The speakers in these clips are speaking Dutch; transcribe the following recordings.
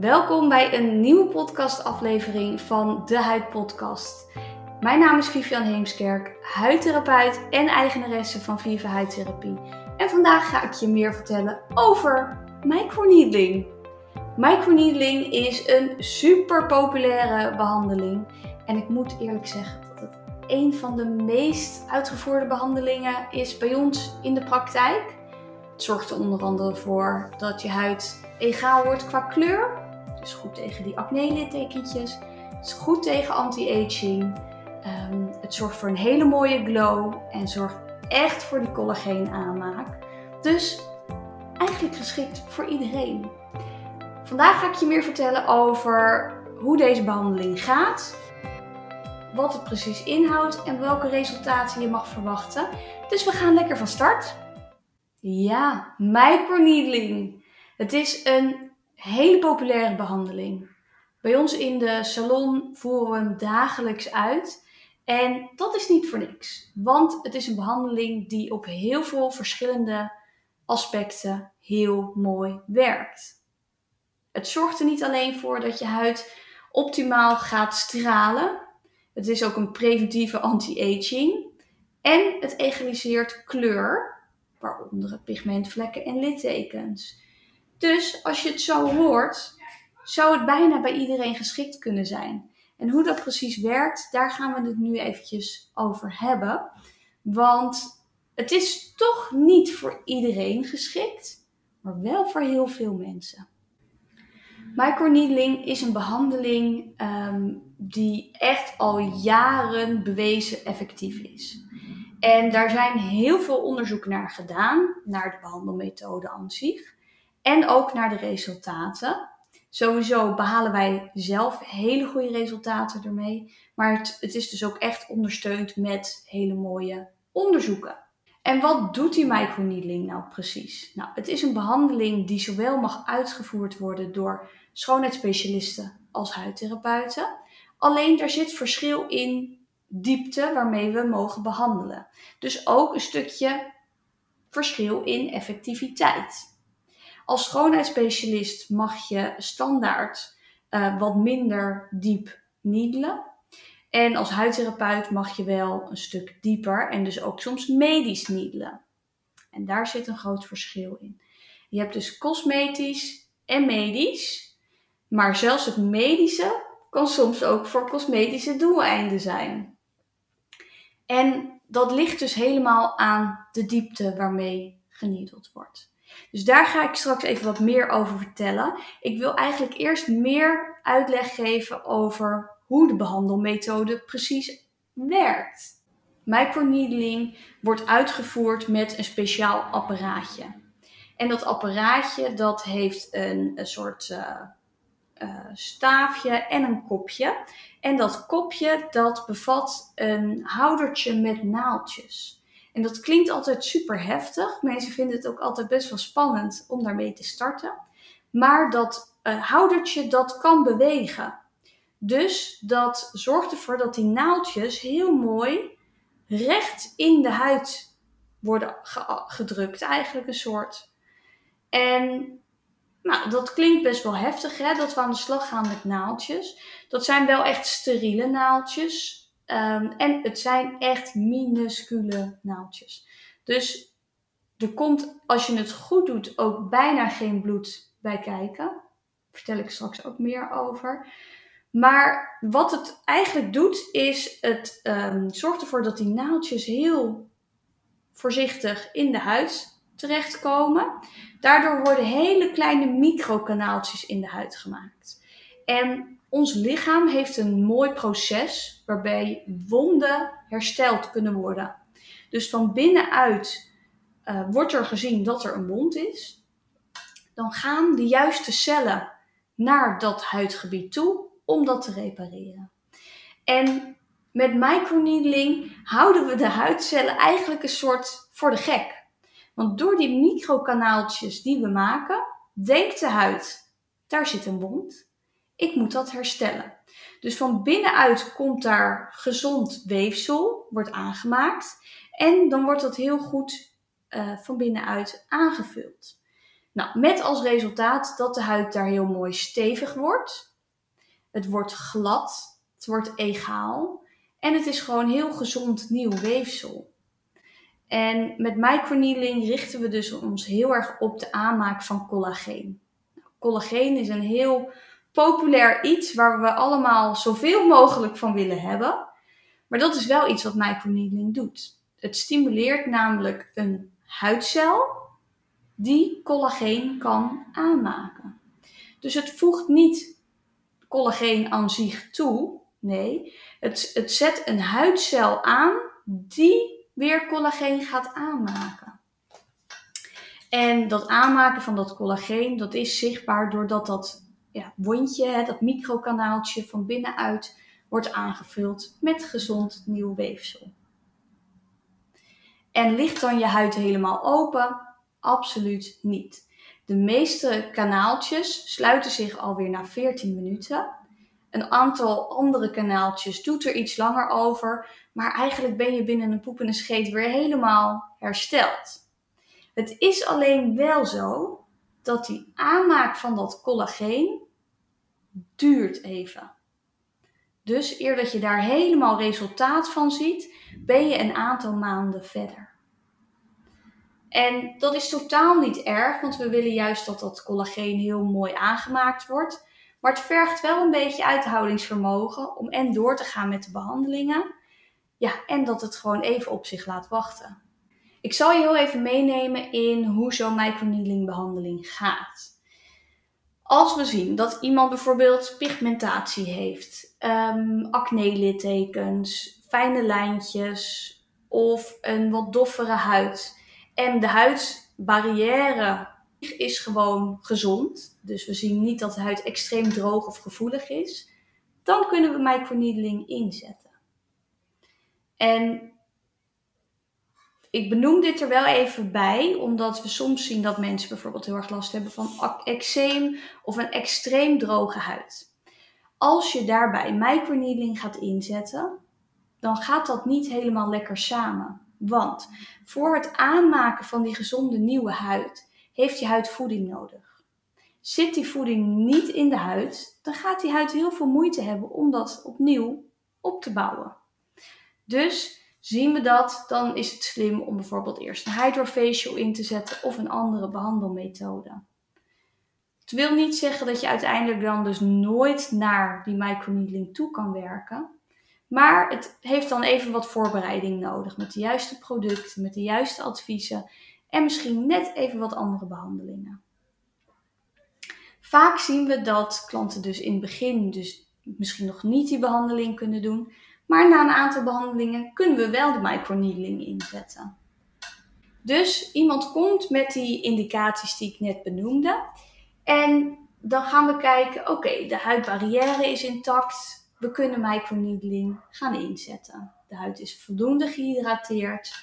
Welkom bij een nieuwe podcastaflevering van de Huid Podcast. Mijn naam is Vivian Heemskerk, huidtherapeut en eigenaresse van Viva Huidtherapie. En vandaag ga ik je meer vertellen over microneedling. Microneedling is een super populaire behandeling. En ik moet eerlijk zeggen dat het een van de meest uitgevoerde behandelingen is bij ons in de praktijk. Het zorgt er onder andere voor dat je huid egaal wordt qua kleur. Dus goed tegen die acne-littekentjes. Het is goed tegen anti-aging. Um, het zorgt voor een hele mooie glow en zorgt echt voor die collageen aanmaak. Dus eigenlijk geschikt voor iedereen. Vandaag ga ik je meer vertellen over hoe deze behandeling gaat, wat het precies inhoudt en welke resultaten je mag verwachten. Dus we gaan lekker van start. Ja, microneedling. Het is een hele populaire behandeling. Bij ons in de salon voeren we hem dagelijks uit. En dat is niet voor niks, want het is een behandeling die op heel veel verschillende aspecten heel mooi werkt. Het zorgt er niet alleen voor dat je huid optimaal gaat stralen, het is ook een preventieve anti-aging en het egaliseert kleur, waaronder pigmentvlekken en littekens. Dus als je het zo hoort, zou het bijna bij iedereen geschikt kunnen zijn. En hoe dat precies werkt, daar gaan we het nu eventjes over hebben. Want het is toch niet voor iedereen geschikt, maar wel voor heel veel mensen. Microneedling is een behandeling um, die echt al jaren bewezen effectief is. En daar zijn heel veel onderzoek naar gedaan, naar de behandelmethode aan zich. En ook naar de resultaten. Sowieso behalen wij zelf hele goede resultaten ermee. Maar het, het is dus ook echt ondersteund met hele mooie onderzoeken. En wat doet die microneedling nou precies? Nou, het is een behandeling die zowel mag uitgevoerd worden door schoonheidsspecialisten als huidtherapeuten. Alleen daar zit verschil in diepte waarmee we mogen behandelen. Dus ook een stukje verschil in effectiviteit. Als schoonheidsspecialist mag je standaard uh, wat minder diep niedelen. En als huidtherapeut mag je wel een stuk dieper en dus ook soms medisch niedelen. En daar zit een groot verschil in. Je hebt dus cosmetisch en medisch. Maar zelfs het medische kan soms ook voor cosmetische doeleinden zijn. En dat ligt dus helemaal aan de diepte waarmee geniedeld wordt. Dus daar ga ik straks even wat meer over vertellen. Ik wil eigenlijk eerst meer uitleg geven over hoe de behandelmethode precies werkt. Microneedling wordt uitgevoerd met een speciaal apparaatje. En dat apparaatje dat heeft een, soort uh, uh, staafje en een kopje. En dat kopje dat bevat een houdertje met naaldjes. En dat klinkt altijd super heftig. Mensen vinden het ook altijd best wel spannend om daarmee te starten. Maar dat uh, houdertje dat kan bewegen. Dus dat zorgt ervoor dat die naaldjes heel mooi recht in de huid worden gedrukt. Eigenlijk een soort. En nou, dat klinkt best wel heftig, hè? dat we aan de slag gaan met naaldjes. Dat zijn wel echt steriele naaldjes. Um, en het zijn echt minuscule naaldjes. Dus er komt, als je het goed doet, ook bijna geen bloed bij kijken. Vertel ik straks ook meer over. Maar wat het eigenlijk doet, is het um, zorgt ervoor dat die naaldjes heel voorzichtig in de huid terechtkomen. Daardoor worden hele kleine microkanaaltjes in de huid gemaakt. En ons lichaam heeft een mooi proces waarbij wonden hersteld kunnen worden. Dus van binnenuit uh, wordt er gezien dat er een wond is. Dan gaan de juiste cellen naar dat huidgebied toe om dat te repareren. En met microneedling houden we de huidcellen eigenlijk een soort voor de gek. Want door die microkanaaltjes die we maken, denkt de huid, daar zit een wond. Ik moet dat herstellen. Dus van binnenuit komt daar gezond weefsel, wordt aangemaakt. En dan wordt dat heel goed uh, van binnenuit aangevuld. Nou, met als resultaat dat de huid daar heel mooi stevig wordt. Het wordt glad, het wordt egaal en het is gewoon heel gezond nieuw weefsel. En met microneedling richten we dus ons heel erg op de aanmaak van collageen. Collageen is een heel populair iets waar we allemaal zoveel mogelijk van willen hebben. Maar dat is wel iets wat microneedling doet. Het stimuleert namelijk een huidcel die collageen kan aanmaken. Dus het voegt niet collageen aan zich toe. Nee, het, het zet een huidcel aan die weer collageen gaat aanmaken. En dat aanmaken van dat collageen, dat is zichtbaar doordat dat ja, wondje, dat microkanaaltje van binnenuit wordt aangevuld met gezond nieuw weefsel. En ligt dan je huid helemaal open? Absoluut niet. De meeste kanaaltjes sluiten zich alweer na 14 minuten. Een aantal andere kanaaltjes doet er iets langer over, maar eigenlijk ben je binnen een poep en een scheet weer helemaal hersteld. Het is alleen wel zo dat die aanmaak van dat collageen duurt even. Dus eer dat je daar helemaal resultaat van ziet, ben je een aantal maanden verder. En dat is totaal niet erg, want we willen juist dat dat collageen heel mooi aangemaakt wordt. Maar het vergt wel een beetje uithoudingsvermogen om en door te gaan met de behandelingen. Ja, en dat het gewoon even op zich laat wachten. Ik zal je heel even meenemen in hoe zo'n microneedling behandeling gaat. Als we zien dat iemand bijvoorbeeld pigmentatie heeft, um, acne-littekens, fijne lijntjes of een wat doffere huid en de huidbarrière is gewoon gezond, dus we zien niet dat de huid extreem droog of gevoelig is, dan kunnen we microneedling inzetten. En ik benoem dit er wel even bij, omdat we soms zien dat mensen bijvoorbeeld heel erg last hebben van eczeem of een extreem droge huid. Als je daarbij microneedling gaat inzetten, dan gaat dat niet helemaal lekker samen. Want voor het aanmaken van die gezonde nieuwe huid heeft je huid voeding nodig. Zit die voeding niet in de huid, dan gaat die huid heel veel moeite hebben om dat opnieuw op te bouwen. Dus Zien we dat, dan is het slim om bijvoorbeeld eerst een hydrofacial in te zetten of een andere behandelmethode. Het wil niet zeggen dat je uiteindelijk dan dus nooit naar die microneedling toe kan werken. Maar het heeft dan even wat voorbereiding nodig met de juiste producten, met de juiste adviezen en misschien net even wat andere behandelingen. Vaak zien we dat klanten dus in het begin dus misschien nog niet die behandeling kunnen doen, maar na een aantal behandelingen kunnen we wel de microneedling inzetten. Dus iemand komt met die indicaties die ik net benoemde. En dan gaan we kijken, oké, de huidbarrière is intact. We kunnen microneedling gaan inzetten. De huid is voldoende gehydrateerd.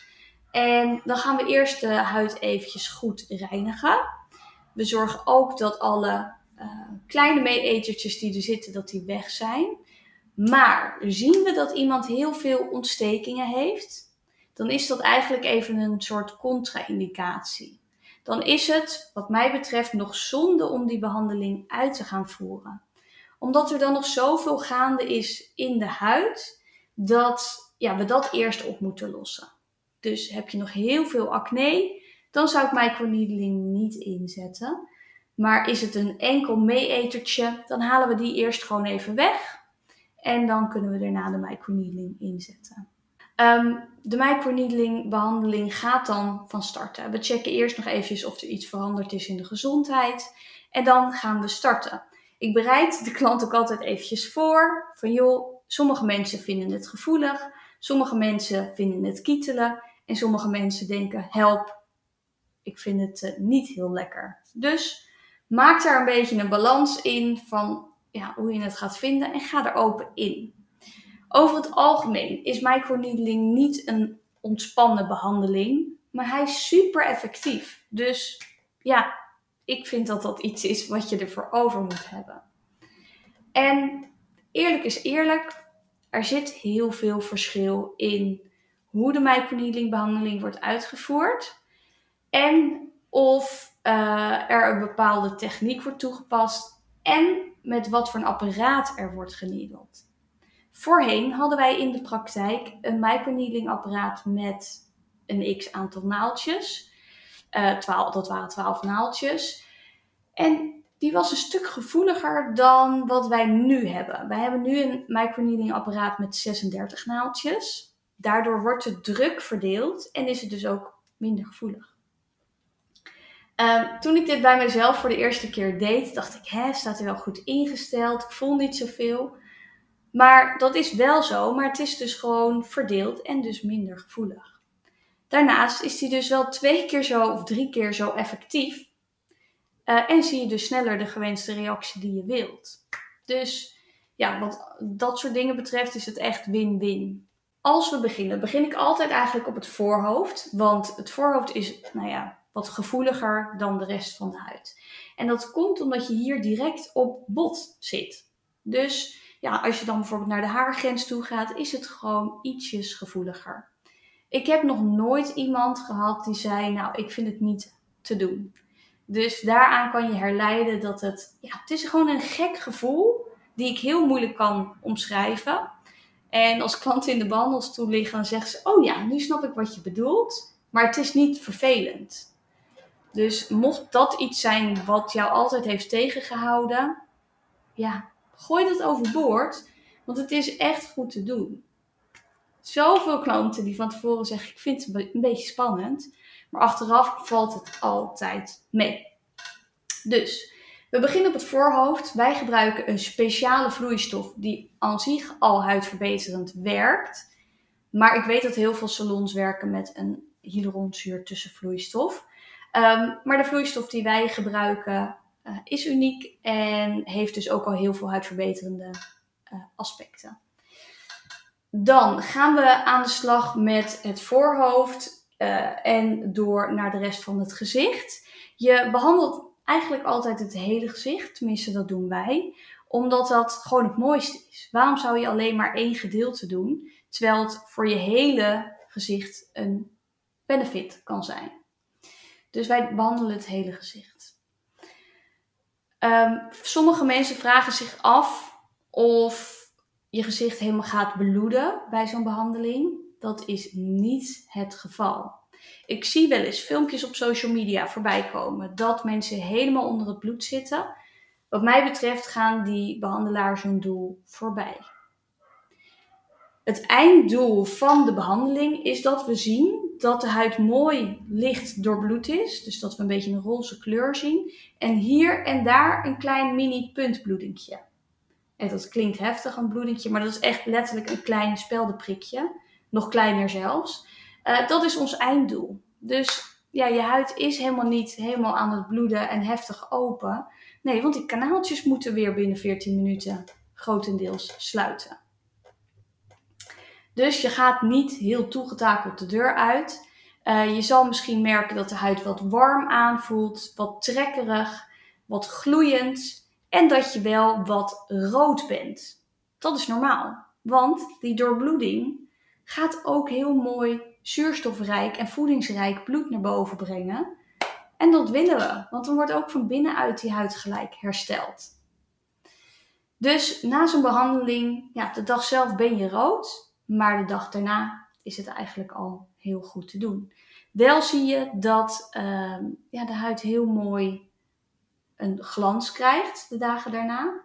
En dan gaan we eerst de huid eventjes goed reinigen. We zorgen ook dat alle uh, kleine meeetertjes die er zitten, dat die weg zijn. Maar zien we dat iemand heel veel ontstekingen heeft, dan is dat eigenlijk even een soort contra-indicatie. Dan is het, wat mij betreft, nog zonde om die behandeling uit te gaan voeren. Omdat er dan nog zoveel gaande is in de huid, dat ja, we dat eerst op moeten lossen. Dus heb je nog heel veel acne, dan zou ik microneedling niet inzetten. Maar is het een enkel meeetertje, dan halen we die eerst gewoon even weg. En dan kunnen we daarna de microneedling inzetten. Um, de microneedling behandeling gaat dan van starten. We checken eerst nog eventjes of er iets veranderd is in de gezondheid. En dan gaan we starten. Ik bereid de klant ook altijd eventjes voor. Van joh, sommige mensen vinden het gevoelig. Sommige mensen vinden het kietelen. En sommige mensen denken, help, ik vind het uh, niet heel lekker. Dus maak daar een beetje een balans in van ja, hoe je het gaat vinden en ga er open in. Over het algemeen is microneedling niet een ontspannen behandeling, maar hij is super effectief. Dus ja, ik vind dat dat iets is wat je ervoor over moet hebben. En eerlijk is eerlijk, er zit heel veel verschil in hoe de microneedling behandeling wordt uitgevoerd en of uh, er een bepaalde techniek wordt toegepast en met wat voor een apparaat er wordt geniedeld. Voorheen hadden wij in de praktijk een microneedling apparaat met een x aantal naaltjes. Uh, 12, dat waren 12 naaltjes. En die was een stuk gevoeliger dan wat wij nu hebben. Wij hebben nu een microneedling apparaat met 36 naaltjes. Daardoor wordt de druk verdeeld en is het dus ook minder gevoelig. Uh, toen ik dit bij mezelf voor de eerste keer deed, dacht ik, hè, staat hij wel goed ingesteld? Ik voel niet zoveel. Maar dat is wel zo, maar het is dus gewoon verdeeld en dus minder gevoelig. Daarnaast is hij dus wel twee keer zo of drie keer zo effectief. Uh, en zie je dus sneller de gewenste reactie die je wilt. Dus ja, wat dat soort dingen betreft is het echt win-win. Als we beginnen, begin ik altijd eigenlijk op het voorhoofd. Want het voorhoofd is, nou ja, wat gevoeliger dan de rest van de huid. En dat komt omdat je hier direct op bot zit. Dus ja, als je dan bijvoorbeeld naar de haargrens toe gaat, is het gewoon ietsjes gevoeliger. Ik heb nog nooit iemand gehad die zei, nou, ik vind het niet te doen. Dus daaraan kan je herleiden dat het, ja, het is gewoon een gek gevoel die ik heel moeilijk kan omschrijven. En als klanten in de behandelstoel liggen, dan zeggen ze, oh ja, nu snap ik wat je bedoelt. Maar het is niet vervelend. Dus mocht dat iets zijn wat jou altijd heeft tegengehouden, ja, gooi dat overboord. Want het is echt goed te doen. Zoveel klanten die van tevoren zeggen: Ik vind het een beetje spannend. Maar achteraf valt het altijd mee. Dus we beginnen op het voorhoofd. Wij gebruiken een speciale vloeistof die aan zich al huidverbeterend werkt. Maar ik weet dat heel veel salons werken met een hyaluronzuur tussenvloeistof. Um, maar de vloeistof die wij gebruiken uh, is uniek en heeft dus ook al heel veel huidverbeterende uh, aspecten. Dan gaan we aan de slag met het voorhoofd uh, en door naar de rest van het gezicht. Je behandelt eigenlijk altijd het hele gezicht, tenminste dat doen wij, omdat dat gewoon het mooiste is. Waarom zou je alleen maar één gedeelte doen, terwijl het voor je hele gezicht een benefit kan zijn? Dus wij behandelen het hele gezicht. Um, sommige mensen vragen zich af of je gezicht helemaal gaat bloeden bij zo'n behandeling. Dat is niet het geval. Ik zie wel eens filmpjes op social media voorbij komen dat mensen helemaal onder het bloed zitten. Wat mij betreft gaan die behandelaars hun doel voorbij. Het einddoel van de behandeling is dat we zien dat de huid mooi licht doorbloed is. Dus dat we een beetje een roze kleur zien. En hier en daar een klein mini puntbloedingje. En dat klinkt heftig, een bloedingje, maar dat is echt letterlijk een klein speldenprikje. Nog kleiner zelfs. Uh, dat is ons einddoel. Dus ja, je huid is helemaal niet helemaal aan het bloeden en heftig open. Nee, want die kanaaltjes moeten weer binnen 14 minuten grotendeels sluiten. Dus je gaat niet heel toegetakeld de deur uit. Uh, je zal misschien merken dat de huid wat warm aanvoelt, wat trekkerig, wat gloeiend en dat je wel wat rood bent. Dat is normaal, want die doorbloeding gaat ook heel mooi zuurstofrijk en voedingsrijk bloed naar boven brengen. En dat willen we, want dan wordt ook van binnenuit die huid gelijk hersteld. Dus na zo'n behandeling, ja, de dag zelf ben je rood. Maar de dag daarna is het eigenlijk al heel goed te doen. Wel zie je dat uh, ja, de huid heel mooi een glans krijgt de dagen daarna.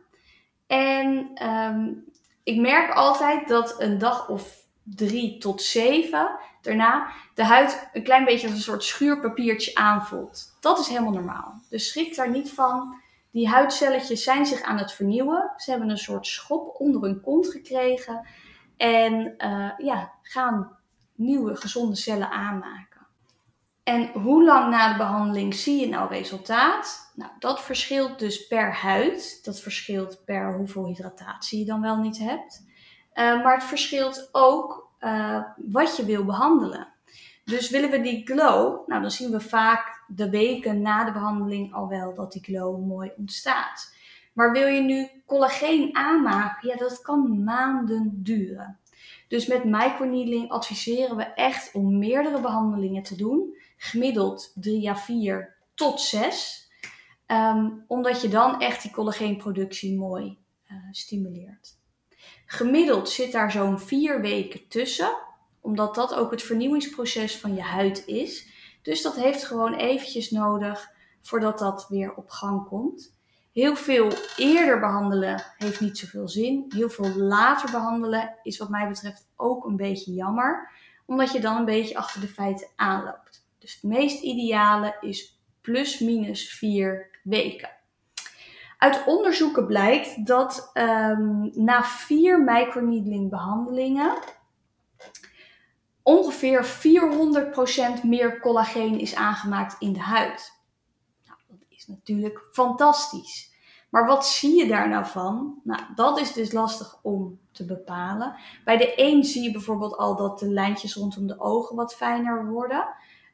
En um, ik merk altijd dat een dag of drie tot zeven daarna de huid een klein beetje als een soort schuurpapiertje aanvoelt. Dat is helemaal normaal. Dus schrik daar niet van. Die huidcelletjes zijn zich aan het vernieuwen. Ze hebben een soort schop onder hun kont gekregen. En uh, ja, gaan nieuwe gezonde cellen aanmaken. En hoe lang na de behandeling zie je nou resultaat? Nou, dat verschilt dus per huid. Dat verschilt per hoeveel hydratatie je dan wel niet hebt. Uh, maar het verschilt ook uh, wat je wil behandelen. Dus willen we die glow, nou dan zien we vaak de weken na de behandeling al wel dat die glow mooi ontstaat. Maar wil je nu collageen aanmaken, ja, dat kan maanden duren. Dus met microneedling adviseren we echt om meerdere behandelingen te doen. Gemiddeld 3 à 4 tot 6. Ehm, omdat je dan echt die collageenproductie mooi uh, stimuleert. Gemiddeld zit daar zo'n 4 weken tussen, omdat dat ook het vernieuwingsproces van je huid is. Dus dat heeft gewoon eventjes nodig voordat dat weer op gang komt. Heel veel eerder behandelen heeft niet zoveel zin. Heel veel later behandelen is wat mij betreft ook een beetje jammer, omdat je dan een beetje achter de feiten aanloopt. Dus het meest ideale is plus minus vier weken. Uit onderzoeken blijkt dat um, na vier microneedling behandelingen ongeveer 400% meer collageen is aangemaakt in de huid. Nou, dat is natuurlijk fantastisch. Maar wat zie je daar nou van? Nou, dat is dus lastig om te bepalen. Bij de een zie je bijvoorbeeld al dat de lijntjes rondom de ogen wat fijner worden.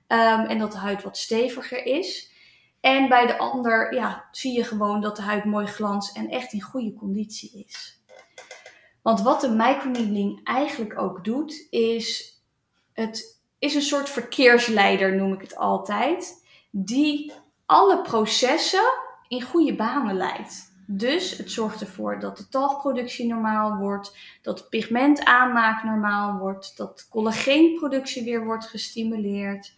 Um, en dat de huid wat steviger is. En bij de ander ja, zie je gewoon dat de huid mooi glans en echt in goede conditie is. Want wat de microneedling eigenlijk ook doet, is het is een soort verkeersleider, noem ik het altijd, die alle processen in goede banen leidt. Dus het zorgt ervoor dat de talgproductie normaal wordt, dat pigmentaanmaak normaal wordt, dat collageenproductie weer wordt gestimuleerd.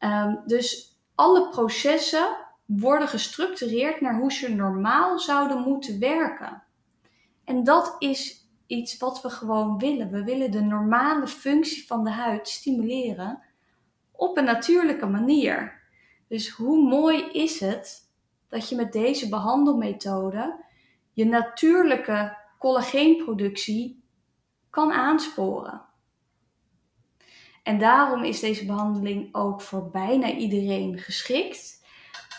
Um, dus alle processen worden gestructureerd naar hoe ze normaal zouden moeten werken. En dat is iets wat we gewoon willen. We willen de normale functie van de huid stimuleren op een natuurlijke manier. Dus hoe mooi is het dat je met deze behandelmethode je natuurlijke collageenproductie kan aansporen. En daarom is deze behandeling ook voor bijna iedereen geschikt.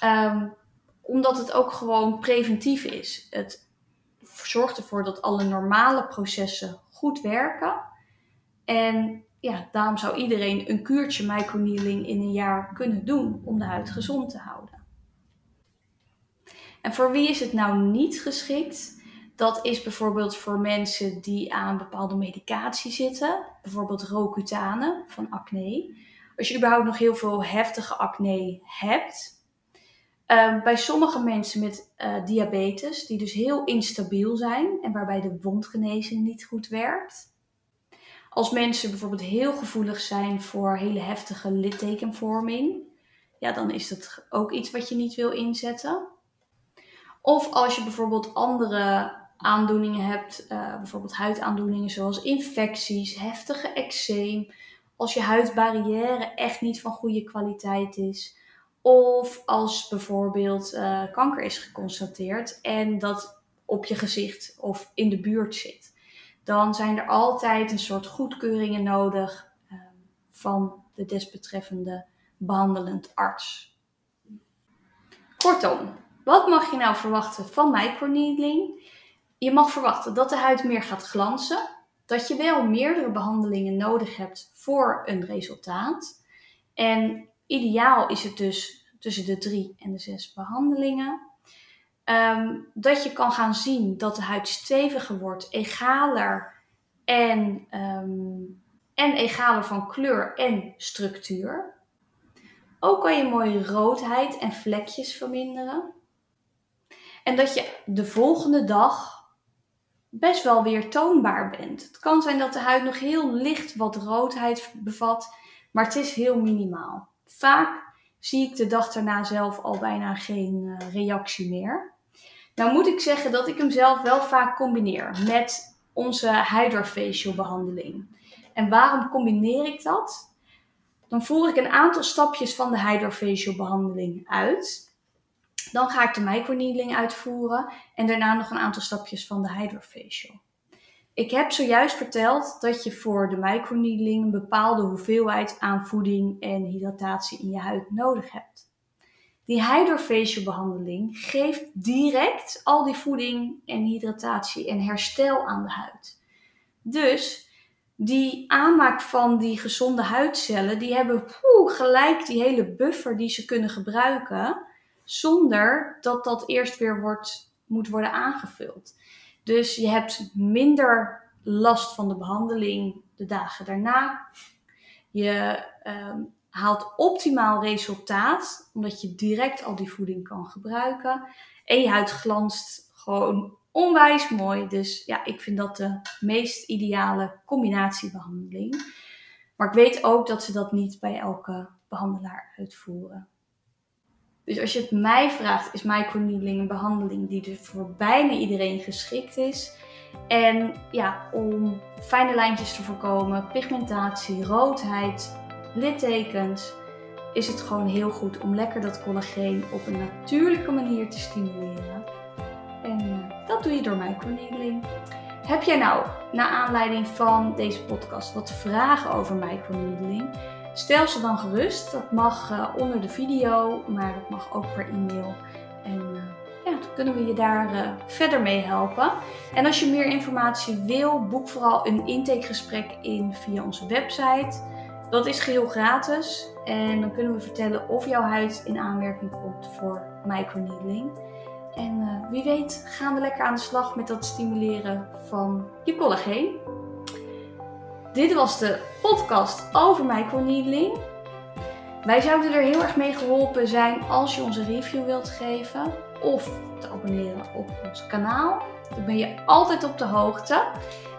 Um, omdat het ook gewoon preventief is. Het zorgt ervoor dat alle normale processen goed werken. En ja, daarom zou iedereen een kuurtje microneedling in een jaar kunnen doen om de huid gezond te houden. En voor wie is het nou niet geschikt? Dat is bijvoorbeeld voor mensen die aan bepaalde medicatie zitten, bijvoorbeeld Roaccutane van acne. Als je überhaupt nog heel veel heftige acne hebt, Um, bij sommige mensen met uh, diabetes, die dus heel instabiel zijn en waarbij de wondgenezing niet goed werkt. Als mensen bijvoorbeeld heel gevoelig zijn voor hele heftige littekenvorming, ja, dan is dat ook iets wat je niet wil inzetten. Of als je bijvoorbeeld andere aandoeningen hebt, uh, bijvoorbeeld huidaandoeningen zoals infecties, heftige eczeem, als je huidbarrière echt niet van goede kwaliteit is of als bijvoorbeeld uh, kanker is geconstateerd en dat op je gezicht of in de buurt zit. Dan zijn er altijd een soort goedkeuringen nodig uh, van de desbetreffende behandelend arts. Kortom, wat mag je nou verwachten van microneedling? Je mag verwachten dat de huid meer gaat glanzen, dat je wel meerdere behandelingen nodig hebt voor een resultaat. En Ideaal is het dus tussen de drie en de zes behandelingen. Ehm, dat je kan gaan zien dat de huid steviger wordt, egaler en, um, en egaler van kleur en structuur. Ook kan je mooie roodheid en vlekjes verminderen. En dat je de volgende dag best wel weer toonbaar bent. Het kan zijn dat de huid nog heel licht wat roodheid bevat, maar het is heel minimaal. Vaak zie ik de dag daarna zelf al bijna geen uh, reactie meer. Nou moet ik zeggen dat ik hem zelf wel vaak combineer met onze Hydrafacial behandeling. En waarom combineer ik dat? Dan voer ik een aantal stapjes van de Hydrafacial behandeling uit. Dan ga ik de microneedling uitvoeren en daarna nog een aantal stapjes van de Hydrafacial. Ik heb zojuist verteld dat je voor de microneedling een bepaalde hoeveelheid aan voeding en hydratatie in je huid nodig hebt. Die hydrofacial behandeling geeft direct al die voeding en hydratatie en herstel aan de huid. Dus die aanmaak van die gezonde huidcellen, die hebben poeh, gelijk die hele buffer die ze kunnen gebruiken, zonder dat dat eerst weer wordt, moet worden aangevuld. Dus je hebt minder last van de behandeling de dagen daarna. Je um, haalt optimaal resultaat, omdat je direct al die voeding kan gebruiken. En je huid glanst gewoon onwijs mooi. Dus ja, ik vind dat de meest ideale combinatiebehandeling. Maar ik weet ook dat ze dat niet bij elke behandelaar uitvoeren. Dus als je het mij vraagt, is microneedling een behandeling die dus voor bijna iedereen geschikt is. En ja, om fijne lijntjes te voorkomen, pigmentatie, roodheid, littekens, is het gewoon heel goed om lekker dat collageen op een natuurlijke manier te stimuleren. En uh, dat doe je door microneedling. Heb jij nou, naar aanleiding van deze podcast, wat vragen over microneedling? Stel ze dan gerust. Dat mag uh, onder de video, maar dat mag ook per e-mail. En uh, ja, dan kunnen we je daar uh, verder mee helpen. En als je meer informatie wil, boek vooral een intakegesprek in via onze website. Dat is geheel gratis. En dan kunnen we vertellen of jouw huid in aanmerking komt voor microneedling. En wie weet gaan we lekker aan de slag met dat stimuleren van je collageen. Dit was de podcast over microneedling. Wij zouden er heel erg mee geholpen zijn als je ons een review wilt geven of te abonneren op ons kanaal. Dan ben je altijd op de hoogte.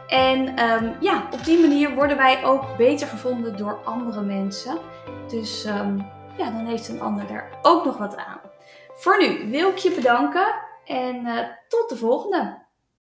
En um, ja, op die manier worden wij ook beter gevonden door andere mensen. Dus um, ja, dan heeft een ander daar ook nog wat aan. Voor nu wil ik je bedanken en uh, tot de volgende.